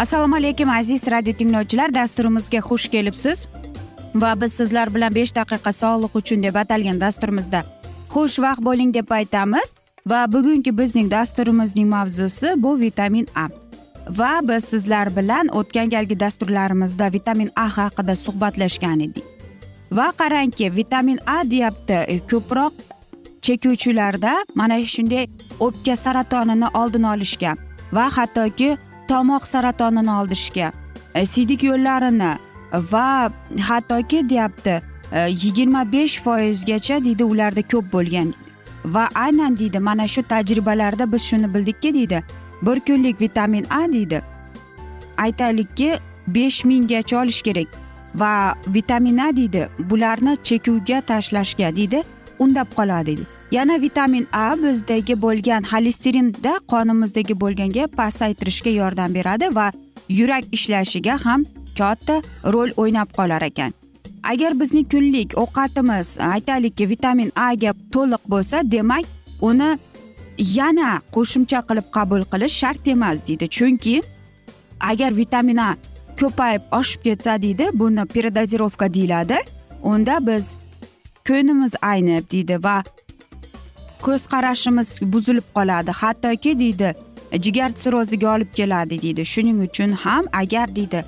assalomu alaykum aziz radio tinglovchilar. Dasturimizga xush kelibsiz. Va biz sizlar bilan besh daqiqa sog'liq uchun deb atalgan dasturimizda xushvaqt bo'ling deb aytamiz. Va bugungi bizning dasturimizning mavzusi bu vitamin a. Va biz sizlar bilan o'tgan galgi dasturlarimizda vitamin a haqida suhbatlashgan edik. Va qarangki vitamin a deyapti e, ko'proq chekuvchilarda mana shunday o'pka saratonini oldini olishga va hattoki tomoq saratonini oldirishga e, siydik yo'llarini va hattoki deyapti e, yigirma besh foizgacha deydi ularda ko'p bo'lgan va aynan deydi mana shu tajribalarda biz shuni bildikki deydi bir kunlik vitamin a deydi aytaylikki besh minggacha olish kerak va vitamin a deydi bularni chekuvga tashlashga deydi undab qoladi deydi. Yana vitamin a bizdagi bo'lgan xolesterinda qonimizdagi bo'lganga pasaytirishga yordam beradi va yurak ishlashiga ham katta rol o'ynab qolar ekan. Agar bizning kunlik ovqatimiz aytaylikki vitamin a ga to'liq bo'lsa demak uni yana qo'shimcha qilib qabul qilish shart emas deydi. Chunki agar vitamin a ko'payib oshib ketsa deydi buni передозировка deyiladi unda biz ko'nglimiz aynib deydi va ko'z qarashimiz buzilib qoladi. Hattoki deydi jigar sirroziga olib keladi deydi. Shuning uchun ham agar deydi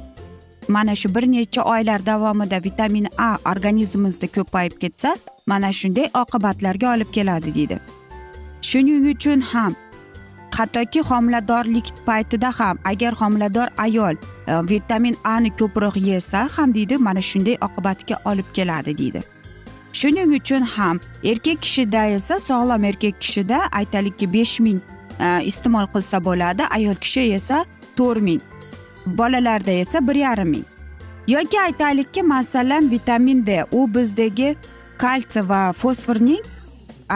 mana shu bir necha oylar davomida vitamin a organizmimizda ko'payib ketsa mana shunday oqibatlarga olib keladi deydi. Shuning uchun ham hattoki homiladorlik paytida ham agar homilador ayol e, vitamin a ni ko'proq yesa ham deydi mana shunday oqibatga olib keladi deydi. Shuning uchun ham erkak kishida esa sog'lom erkak kishida aytaylikki besh ming e, iste'mol qilsa bo'ladi ayol kishi esa to'rt ming bolalarda esa bir yarim ming. Yoki aytaylikki masalan vitamin d u bizdagi kalsiy va fosforning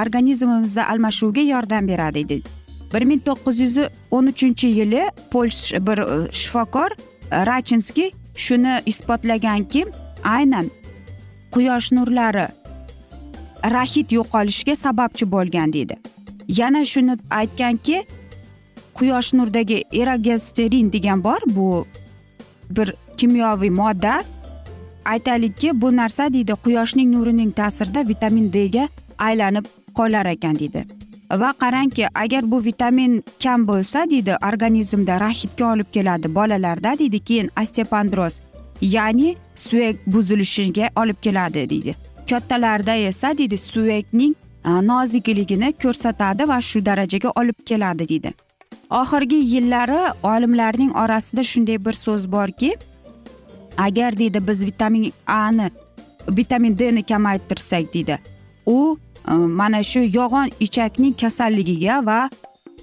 organizmimizda almashuviga yordam beradi deydi. Bir ming to'qqiz yuz o'n uchinchi yili polsh bir e, shifokor e, rachinskiy shuni isbotlaganki aynan quyosh nurlari rahit yo'qolishiga sababchi bo'lgan deydi. Yana shuni aytganki quyosh nuridagi erogesterin degan bor bu bir kimyoviy modda. Aytaylikki bu narsa deydi quyoshning nurining ta'sirida vitamin d ga aylanib qolar ekan deydi. Va qarangki agar bu vitamin kam bo'lsa deydi organizmda raxitga olib keladi bolalarda deydi keyin osteopandroz ya'ni suyak buzilishiga olib keladi deydi. Kattalarda esa deydi suyakning e, nozikligini ko'rsatadi va shu darajaga olib keladi deydi oxirgi yillari olimlarning orasida shunday bir so'z borki agar deydi biz vitamin ani vitamin d ni kamaytirsak deydi u e, mana shu yog'on ichakning kasalligiga va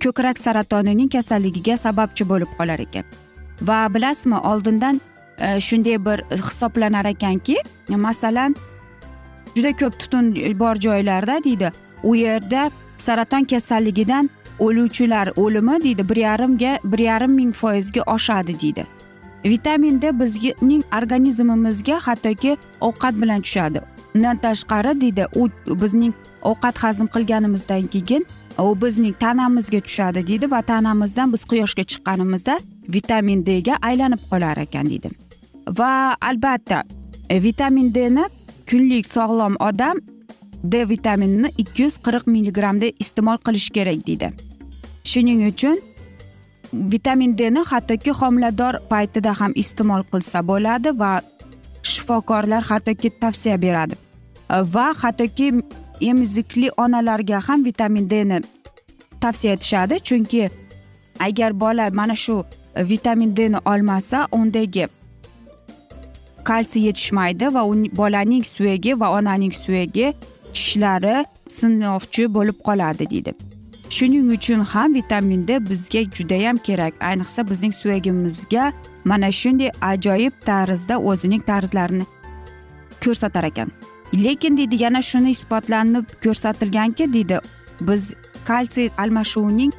ko'krak saratonining kasalligiga sababchi bo'lib qolar ekan. Va bilasizmi oldindan e, shunday bir hisoblanar ekanki masalan juda ko'p tutun e, bor joylarda deydi. U yerda saraton kasalligidan o'luvchilar o'limi deydi bir yarimga bir yarim ming foizga oshadi deydi. Vitamin d bizning organizmimizga hattoki ovqat bilan tushadi. Undan tashqari deydi u bizning ovqat hazm qilganimizdan keyin u bizning tanamizga tushadi deydi va tanamizdan biz quyoshga chiqqanimizda vitamin d ga aylanib qolar ekan deydi. Va albatta e, vitamin dni kunlik sog'lom odam d vitaminini ikki yuz qirq milligramda iste'mol qilish kerak deydi. Shuning uchun vitamin dni hattoki homilador paytida ham iste'mol qilsa bo'ladi va shifokorlar hattoki tavsiya beradi. Va hattoki emizikli onalarga ham vitamin dni tavsiya etishadi. Chunki agar bola mana shu vitamin dni olmasa undagi kalsiy yetishmaydi va bolaning suyagi va onaning suyagi tishlari sinovchi bo'lib qoladi deydi. Shuning uchun ham vitamin d bizga judayam kerak. Ayniqsa bizning suyagimizga mana shunday ajoyib tarzda o'zining tarzlarini ko'rsatar ekan. Lekin deydi yana shuni isbotlanib ko'rsatilganki deydi biz kalsiy almashuvining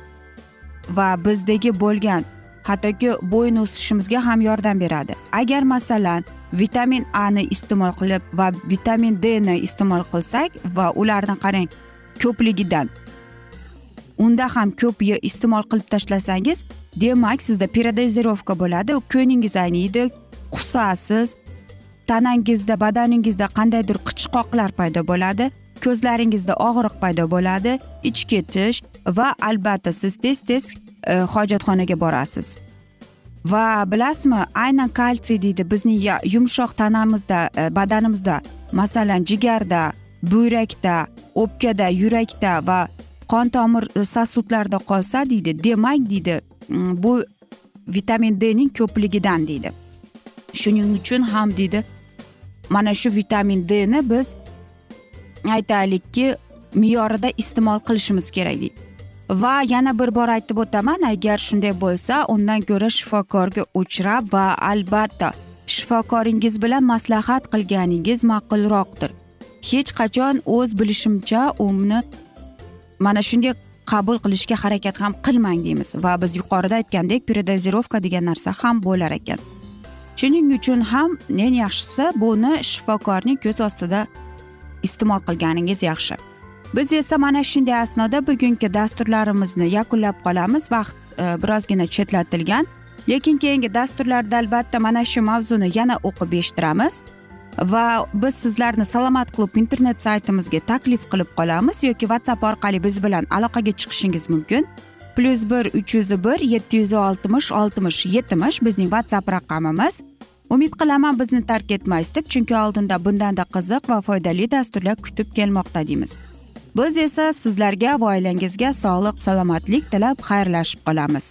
va bizdagi bo'lgan hattoki bo'yin o'sishimizga ham yordam beradi. Agar masalan vitamin a ni iste'mol qilib va vitamin d ni iste'mol qilsak va ularni qarang ko'pligidan. Unda ham ko'p iste'mol qilib tashlasangiz demak sizda передозировка bo'ladi ko'ningiz ayniydi qusasiz tanangizda badaningizda qandaydir qichqoqlar paydo bo'ladi ko'zlaringizda og'riq paydo bo'ladi ich ketish va albatta siz tez tez hojatxonaga borasiz. Va bilasizmi aynan kalsiy deydi. Bizning yumshoq tanamizda e, badanimizda masalan jigarda buyrakda o'pkada yurakda va qon tomir e, sosudlarda qolsa deydi. Demak deydi mm, bu vitamin d ning ko'pligidan deydi. Shuning uchun ham deydi mana shu vitamin d ni biz aytaylikki me'yorida iste'mol qilishimiz kerak deydi. Va yana bir bor aytib o'taman agar shunday bo'lsa undan ko'ra shifokorga uchrab va albatta shifokoringiz bilan maslahat qilganingiz ma'qulroqdir. Hech qachon o'z bilishimcha uni mana shunday qabul qilishga harakat ham qilmang deymiz va biz yuqorida aytgandek передозировка degan narsa ham bo'lar ekan. Shuning uchun ham eng yaxshisi buni shifokorning ko'z ostida iste'mol qilganingiz yaxshi. Biz esa mana shunday asnoda bugungi dasturlarimizni yakunlab qolamiz. Vaqt e, birozgina chetlatilgan. Lekin keyingi dasturlarda albatta mana shu mavzuni yana o'qib eshittiramiz. Va biz sizlarni salomat klub internet saytimizga taklif qilib qolamiz yoki whatsapp orqali biz bilan aloqaga chiqishingiz mumkin. Plyus bir uch yuz bir yetti yuz oltmish oltmish yetmish bizning whatsapp raqamimiz. Umid qilaman bizni tark etmaysiz deb chunki oldinda bundanda qiziq va foydali dasturlar kutib kelmoqda deymiz. Biz esa sizlarga va oilangizga sog'lik salomatlik tilab xayrlashib qolamiz.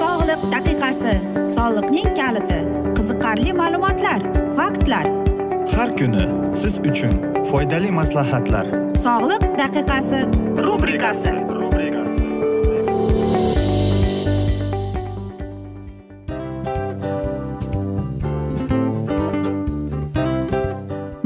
Sog'liq daqiqasi soliqning kaliti qiziqarli ma'lumotlar faktlar. Har kuni siz uchun foydali maslahatlar. Sog'liq daqiqasi rubrikasi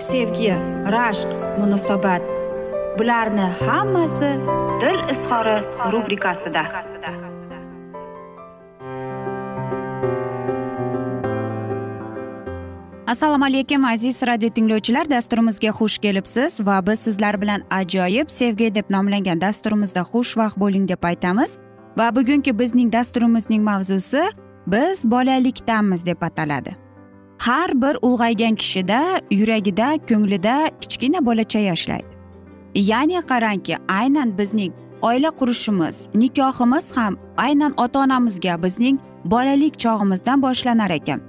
sevgi rashq munosabat. Bularni hammasi dil izhori rubrikasida. Assalomu alaykum aziz radio tinglovchilar. Dasturimizga xush kelibsiz va biz sizlar bilan ajoyib sevgi deb nomlangan dasturimizda xushvaqt bo'ling deb aytamiz. Va bugungi bizning dasturimizning mavzusi biz bolalikdamiz deb ataladi. Har bir ulg'aygan kishida yuragida ko'nglida kichkina bolacha yashlaydi ya'ni qarangki aynan bizning oila qurishimiz nikohimiz ham aynan ota onamizga bizning bolalik chog'imizdan boshlanar ekan.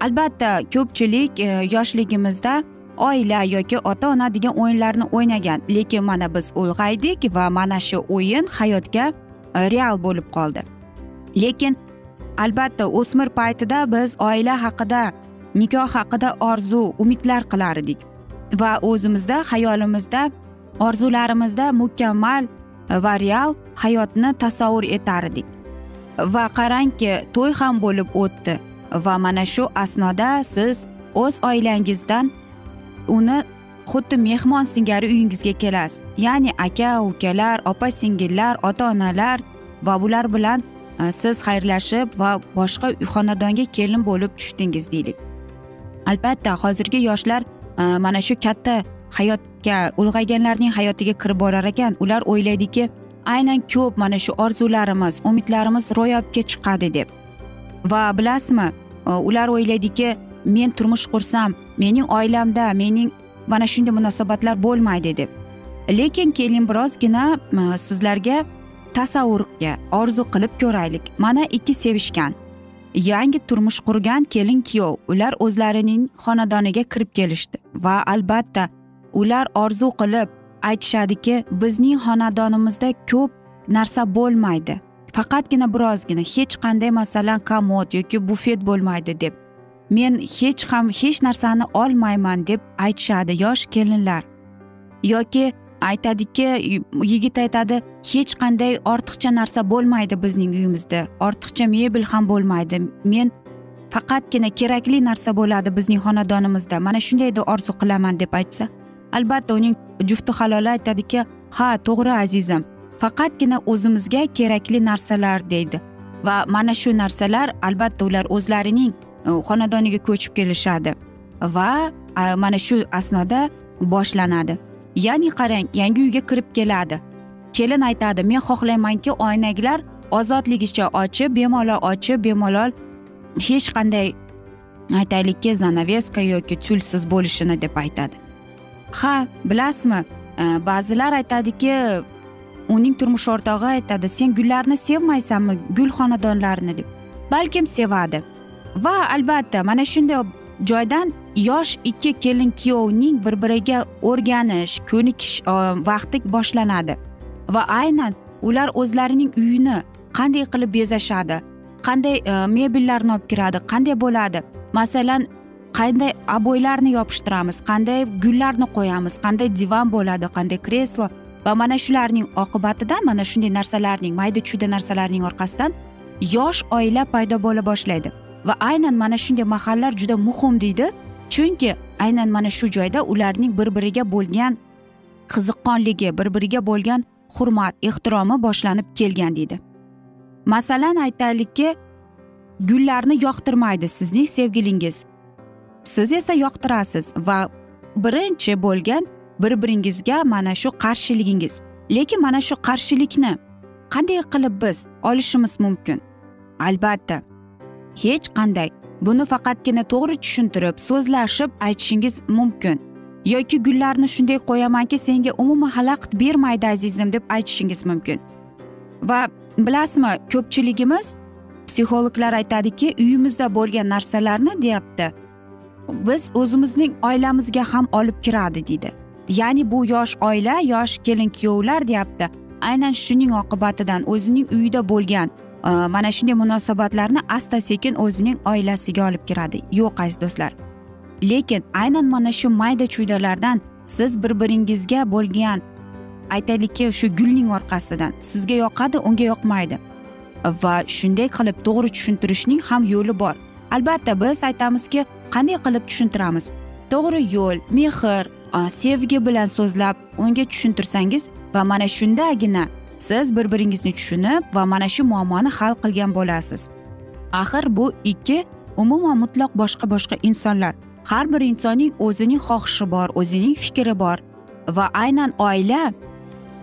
Albatta ko'pchilik e, yoshligimizda oila yoki ota ona degan o'yinlarni o'ynagan lekin mana biz ulg'aydik va mana shu o'yin hayotga e, real bo'lib qoldi. Lekin albatta o'smir paytida biz oila haqida nikoh haqida orzu umidlar qilar edik. Va o'zimizda xayolimizda orzularimizda mukammal va real hayotni tasavvur etar edik. Va qarangki to'y ham bo'lib o'tdi va mana shu asnoda siz o'z oilangizdan uni xuddi mehmon singari uyingizga kelasiz. Ya'ni aka ukalar opa singillar ota onalar va bular bilan e, siz xayrlashib va boshqa xonadonga kelin bo'lib tushdingiz deylik. Albatta hozirgi yoshlar e, mana shu katta hayotga ulg'ayganlarning hayotiga kirib borar ekan. Ular o'ylaydiki aynan ko'p mana shu orzularimiz umidlarimiz ro'yobga chiqadi deb. Va bilasizmi e, ular o'ylaydiki men turmush qursam mening oilamda mening mana shunday munosabatlar bo'lmaydi deb. Lekin keling birozgina e, sizlarga tasavvurga orzu qilib ko'raylik. Mana ikki sevishgan. Yangi turmush qurgan kelin kuyov ular o'zlarining xonadoniga kirib kelishdi va albatta ular orzu qilib aytishadiki bizning xonadonimizda ko'p narsa bo'lmaydi. Faqatgina birozgina hech qanday masalan komod yoki bufet bo'lmaydi deb. Men hech ham hech narsani olmayman deb aytishadi yosh kelinlar. Yoki aytadiki yigit aytadi hech qanday ortiqcha narsa bo'lmaydi bizning uyimizda. Ortiqcha mebel ham bo'lmaydi. Men faqatgina kerakli narsa bo'ladi bizning xonadonimizda. Mana shunday deb orzu qilaman deb aytsa albatta uning jufti haloli aytadiki ha to'g'ri azizim. Faqatgina o'zimizga kerakli narsalar deydi. Va mana shu narsalar albatta ular o'zlarining xonadoniga ko'chib kelishadi. Va mana shu asnoda boshlanadi. Ya'ni qarang yangi uyga kirib keladi. Kelin aytadi men xohlaymanki oynaklar ozodligicha ochib bemalol ochib bemalol hech qanday aytaylikki zanaveska yoki tulsiz bo'lishini deb aytadi. Ha bilasizmi e, ba'zilar aytadiki uning turmush o'rtog'i aytadi sen gullarni sevmaysanmi gul xonadonlarini? deb. Balkim sevadi. Va albatta mana shunday joydan yosh ikki kelin kuyovning bir biriga o'rganish ko'nikish e, vaqti boshlanadi. Va aynan ular o'zlarining uyini qanday qilib bezashadi qanday e, mebellarni olib kiradi qanday bo'ladi? Masalan qanday aboylarni yopishtiramiz qanday gullarni qo'yamiz qanday divan bo'ladi qanday kreslo va mana shularning oqibatidan mana shunday narsalarning mayda chuyda narsalarning orqasidan yosh oila paydo bo'la boshlaydi. Va aynan mana shunday mahallar juda muhim deydi. Chunki aynan mana shu joyda ularning bir biriga bo'lgan qiziqqonligi bir biriga bo'lgan hurmat ehtiromi boshlanib kelgan deydi. Masalan aytaylikki gullarni yoqtirmaydi sizning sevgilingiz. Siz esa yoqtirasiz va birinchi bo'lgan bir biringizga mana shu qarshiligingiz. Lekin mana shu qarshilikni qanday qilib biz olishimiz mumkin? Albatta hech qanday buni faqatgina to'g'ri tushuntirib so'zlashib aytishingiz mumkin. Yoki gullarni shunday qo'yamanki senga umuman xalaqit bermaydi azizim deb aytishingiz mumkin. Va bilasizmi ko'pchiligimiz psixologlar aytadiki uyimizda bo'lgan narsalarni deyapti. Biz o'zimizning oilamizga ham olib kiradi deydi. Ya'ni bu yosh oila yosh kelin kuyovlar deyapti. Aynan shuning oqibatidan o'zining uyida bo'lgan Э, mana shunday munosabatlarni asta sekin o'zining oilasiga olib kiradi. Yo'q aziz do'stlar. Lekin aynan mana shu mayda chuydalardan siz bir biringizga bo'lgan aytaylikki shu gulning orqasidan sizga yoqadi unga yoqmaydi. Va shunday qilib to'g'ri tushuntirishning ham yo'li bor. Albatta biz aytamizki qanday qilib tushuntiramiz? To'g'ri yo'l mehr e, sevgi bilan so'zlab unga tushuntirsangiz va mana shundagina siz bir biringizni tushunib va mana shu muammoni hal qilgan bo'lasiz. Axir bu ikki umuman mutlaq boshqa boshqa insonlar. Har bir insonning o'zining xohishi bor o'zining fikri bor va aynan oila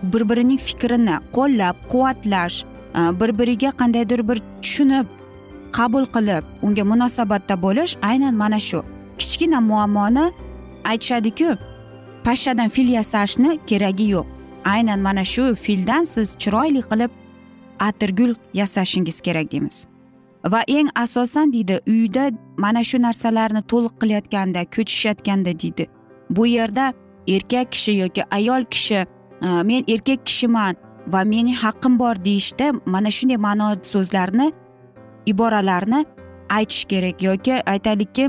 bir birining fikrini qo'llab quvvatlash e, bir biriga qandaydir bir tushunib qabul qilib unga munosabatda bo'lish aynan mana shu. Kichkina muammoni aytishadiku pashshadan fil yasashni keragi yo'q. Aynan mana shu fildan siz chiroyli qilib atirgul yasashingiz kerak deymiz. Va eng asosan deydi uyda mana shu narsalarni to'liq qilayotganda ko'chishayotganda deydi. Bu yerda erkak kishi yoki ayol kishi e, men erkak kishiman va mening haqqim bor deyishda mana shunday ma'no so'zlarni iboralarni aytish kerak yoki aytaylikki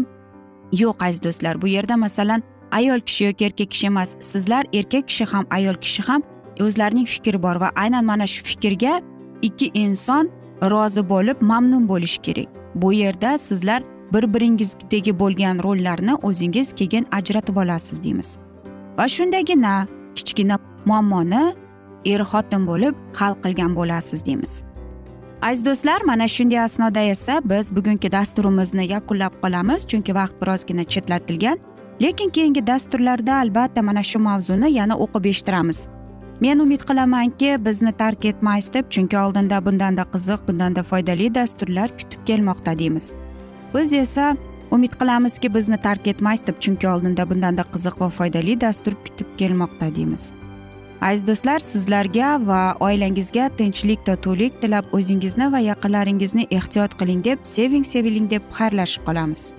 yo'q aziz do'stlar bu yerda masalan ayol kishi yoki erkak kishi emas. Sizlar erkak kishi ham ayol kishi ham o'zlarining fikri bor va aynan mana shu fikrga ikki inson rozi bo'lib mamnun bo'lishi kerak. Bu yerda sizlar bir biringizdagi bo'lgan rollarni o'zingiz keyin ajratib olasiz deymiz. Va shundagina kichkina muammoni er xotin bo'lib hal qilgan bo'lasiz deymiz. Aziz do'stlar mana shunday asnoda esa biz bugungi dasturimizni yakunlab qolamiz. Chunki vaqt birozgina chetlatilgan. Lekin keyingi dasturlarda albatta mana shu mavzuni yana o'qib eshittiramiz. Men umid qilamanki bizni tark etmaysiz deb chunki oldinda bundanda qiziq bundanda foydali dasturlar kutib kelmoqda deymiz. Biz esa umid qilamizki bizni tark etmaysiz deb chunki oldinda bundanda qiziq va foydali dastur kutib kelmoqda deymiz. Aziz do'stlar sizlarga va oilangizga tinchlik totuvlik tilab o'zingizni va yaqinlaringizni ehtiyot qiling deb seving seviling deb xayrlashib qolamiz.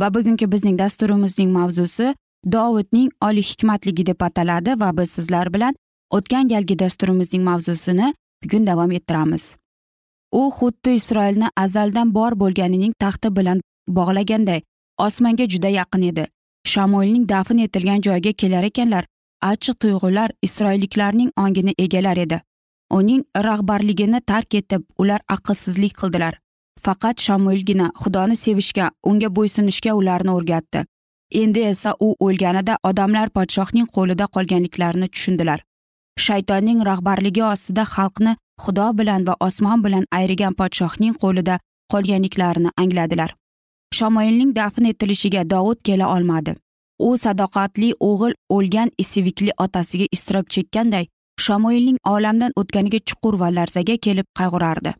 Va bugungi bizning dasturimizning mavzusi dovudning oliy hikmatligi deb ataladi va biz sizlar bilan o'tgan galgi dasturimizning mavzusini bugun davom ettiramiz. U xuddi isroilni azaldan bor bo'lganining taxti bilan bog'laganday osmonga juda yaqin edi. Shamoilning dafn etilgan joyiga kelar ekanlar achchiq tuyg'ular isroilliklarning ongini egalar edi. Uning rahbarligini tark etib ular aqlsizlik qildilar. Faqat shamolgina xudoni sevishga unga bo'ysunishga ularni o'rgatdi. Endi esa u o'lganida odamlar podshohning qo'lida qolganliklarini tushundilar. Shaytonning rahbarligi ostida xalqni xudo bilan va osmon bilan ayrigan podshohning qo'lida qolganliklarini angladilar. Shamoilning dafn etilishiga dovud kela olmadi. U sadoqatli o'g'il o'lgan sevikli otasiga iztirob chekkanday shamoilning olamdan o'tganiga chuqur va larzaga kelib qayg'urardi.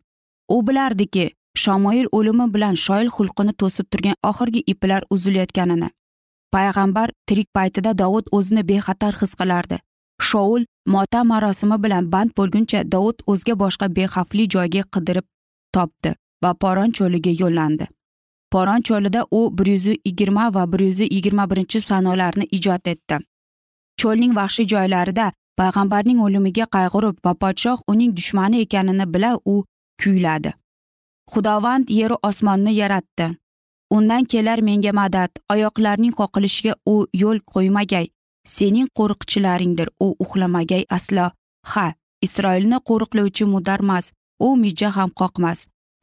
U bilardiki shamoil o'limi bilan shoil xulqini to'sib turgan oxirgi iplar uzilayotganini. Payg'ambar tirik paytida dovud o'zini bexatar his qilardi. Shoul motam marosimi bilan band bo'lguncha dovud o'zga boshqa bexavfli joyga qidirib topdi va poron cho'liga yo'llandi. Poron cho'lida u bir yuz yigirma va bir yuz yigirma birinchi sanolarni ijod etdi. Cho'lning vahshiy joylarida payg'ambarning o'limiga qayg'urib va podshoh uning dushmani ekanini bila u kuyladi. Xudovand yeru osmonni yaratdi. Undan kelar menga madad oyoqlarning qoqilishiga u yo'l qo'ymagay. Sening qo'riqchilaringdir u uxlamagay aslo. Ha isroilni qo'riqlovchi mudarmas u mijja ham qoqmas.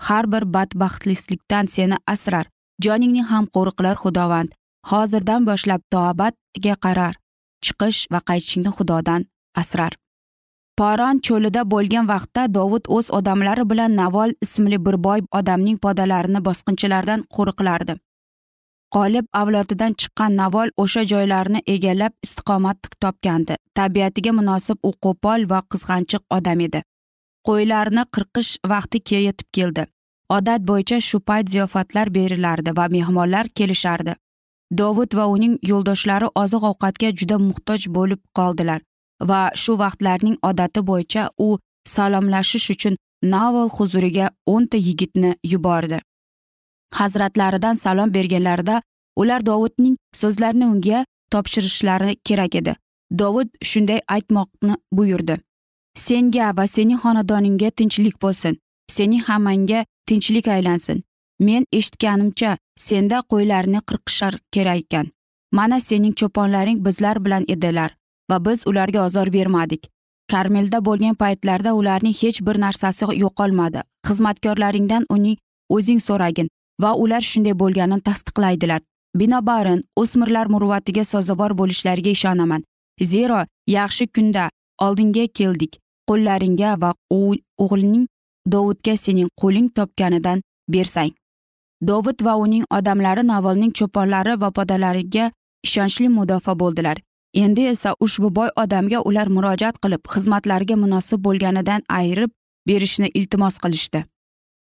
Har bir badbaxtlikdan seni asrar. Joningni ham qo'riqlar xudovand. Hozirdan boshlab to qarar. Chiqish va qaytishingni xudodan asrar. Poron cho'lida bo'lgan vaqtda dovud o'z odamlari bilan navol ismli bir boy odamning podalarini bosqinchilardan qo'riqlardi. G'olib avlodidan chiqqan navol o'sha joylarni egallab istiqomat topgandi. Tabiatiga munosib u qo'pol va qizg'anchiq odam edi. Qo'ylarni qirqish vaqti yetib keldi. Odat bo'yicha shu payt ziyofatlar berilardi va mehmonlar kelishardi. Dovud va uning yo'ldoshlari oziq ovqatga juda muhtoj bo'lib qoldilar. Va shu vaqtlarning odati bo'yicha u salomlashish uchun navol huzuriga o'nta yigitni yubordi. Hazratlaridan salom berganlarida ular dovudning so'zlarini unga topshirishlari kerak edi. Dovud shunday aytmoqni buyurdi. Senga va sening xonadoningga tinchlik bo'lsin. Sening hammangga tinchlik aylansin. Men eshitganimcha senda qo'ylarni qirqishar kerak ekan. Mana sening cho'ponlaring bizlar bilan edilar. Va biz ularga ozor bermadik. Karmelda bo'lgan paytlarda ularning hech bir narsasi yo'qolmadi. Xizmatkorlaringdan uning o'zing so'ragin va ular shunday bo'lganini tasdiqlaydilar. Binobarin o'smirlar muruvvatiga sazovor bo'lishlariga ishonaman. Zero yaxshi kunda oldinga keldik. Qo'llaringga va o'g'lining dovudga sening qo'ling topganidan bersang. Dovud va uning odamlari navolning cho'ponlari va podalariga ishonchli mudofaa bo'ldilar. Endi esa ushbu boy odamga ular murojaat qilib xizmatlariga munosib bo'lganidan ayirib berishni iltimos qilishdi.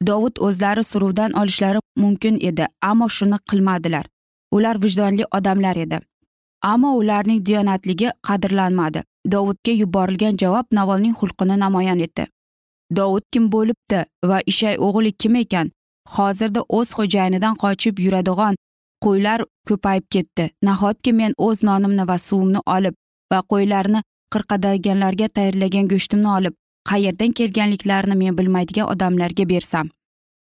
Dovud o'zlari suruvdan olishlari mumkin edi ammo shuni qilmadilar. Ular vijdonli odamlar edi. Ammo ularning diyonatligi qadrlanmadi. Dovudga yuborilgan javob navolning xulqini namoyon etdi. Dovud kim bo'libdi va ishay o'g'li kim ekan? Hozirda o'z xo'jayinidan qochib yuradigan qo'ylar ko'payib ketdi. Nahotki men o'z nonimni va suvimni olib va qo'ylarni qirqadaganlarga tayyorlagan go'shtimni olib qayerdan kelganliklarini men bilmaydigan odamlarga bersam?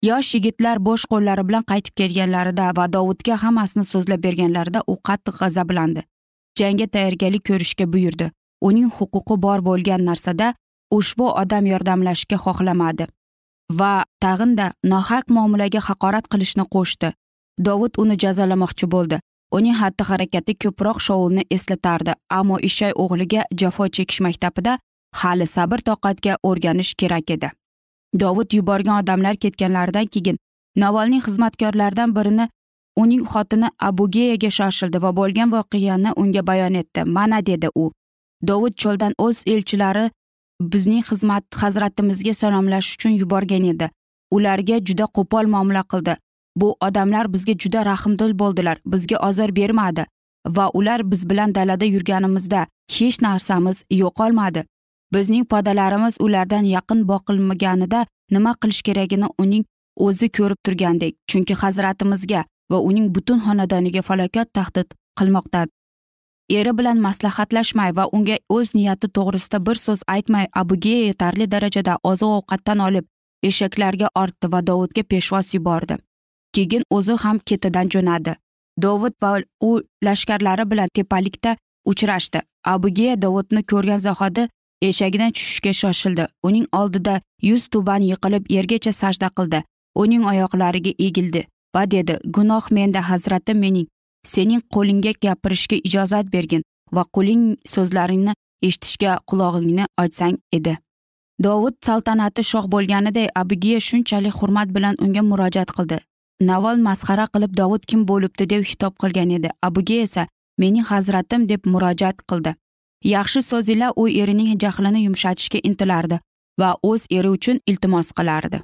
Yosh yigitlar bo'sh qo'llari bilan qaytib kelganlarida va dovudga hammasini so'zlab berganlarida u qattiq g'azablandi. Jangga tayyorgarlik ko'rishga buyurdi. Uning huquqi bor bo'lgan narsada ushbu odam yordamlashishga xohlamadi va tag'inda nohaq muomalaga haqorat qilishni qo'shdi. Dovud uni jazolamoqchi bo'ldi. Uning xatti harakati ko'proq shoulni eslatardi ammo ishay o'g'liga jafo chekish maktabida hali sabr toqatga o'rganish kerak edi. Dovud yuborgan odamlar ketganlaridan keyin navalniy xizmatkorlaridan birini uning xotini abugeyaga shoshildi va bo'lgan voqeani unga bayon etdi. Mana dedi u. Dovud cho'ldan o'z elchilari bizning xizmat hazratimizga salomlashish uchun yuborgan edi. Ularga juda qo'pol muomala qildi. Bu odamlar bizga juda rahmdil bo'ldilar bizga ozor bermadi va ular biz bilan dalada yurganimizda hech narsamiz yo'qolmadi. Bizning podalarimiz ulardan yaqin boqilmaganida nima qilish keragini uning o'zi ko'rib turgandek chunki hazratimizga va uning butun xonadoniga falokat tahdid qilmoqda eri bilan maslahatlashmay va unga o'z niyati to'g'risida bir so'z aytmay abugeya yetarli darajada oziq ovqatdan olib eshaklarga ortdi va dovudga peshvoz yubordi. Keyin o'zi ham ketidan jo'nadi. Dovud va u lashkarlari bilan tepalikda uchrashdi. Abugeya dovudni ko'rgan zahoti eshagidan tushishga shoshildi. Uning oldida yuz tuban yiqilib yergacha sajda qildi. Uning oyoqlariga egildi va dedi gunoh menda hazratim mening. Sening qo'lingga gapirishga ijozat bergin va qo'ling so'zlaringni eshitishga qulog'ingni ochsang edi. Dovud saltanati shoh bo'lganiday abigiya shunchalik hurmat bilan unga murojaat qildi. Navol masxara qilib dovud kim bo'libdi deb xitob qilgan edi. Abuga esa mening hazratim deb murojaat qildi. Yaxshi so'z ila u erining jahlini yumshatishga intilardi va o'z eri uchun iltimos qilardi.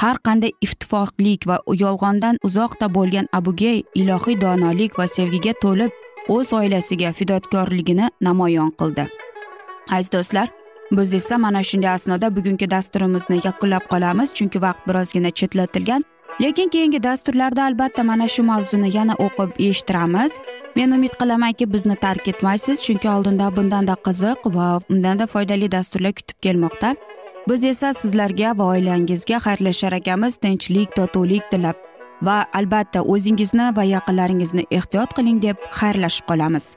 Har qanday iftifoqlik va yolg'ondan uzoqda bo'lgan abugey ilohiy donolik va sevgiga to'lib o'z oilasiga fidotkorligini namoyon qildi. Aziz do'stlar biz esa mana shunday asnoda bugungi dasturimizni yakunlab qolamiz chunki vaqt birozgina chetlatilgan. Lekin keyingi dasturlarda albatta mana shu mavzuni yana o'qib eshittiramiz. Men umid qilamanki bizni tark etmaysiz chunki oldinda bundanda qiziq va undanda foydali dasturlar kutib kelmoqda. Biz esa sizlarga va oilangizga xayrlashar ekanmiz tinchlik totuvlik tilab va albatta o'zingizni va yaqinlaringizni ehtiyot qiling deb xayrlashib qolamiz.